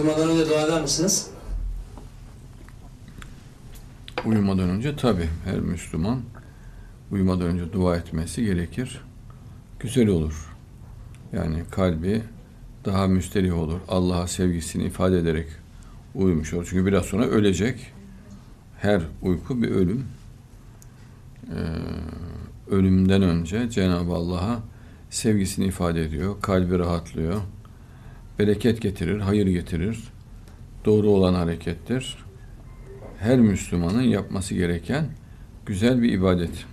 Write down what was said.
Uyumadan önce dua eder misiniz? Uyumadan önce tabi her Müslüman uyumadan önce dua etmesi gerekir. Güzel olur. Yani kalbi daha müsterih olur. Allah'a sevgisini ifade ederek uyumuş olur. Çünkü biraz sonra ölecek. Her uyku bir ölüm. Ee, ölümden önce Cenab-ı Allah'a sevgisini ifade ediyor. Kalbi rahatlıyor. Bereket getirir, hayır getirir. Doğru olan harekettir. Her Müslümanın yapması gereken güzel bir ibadet.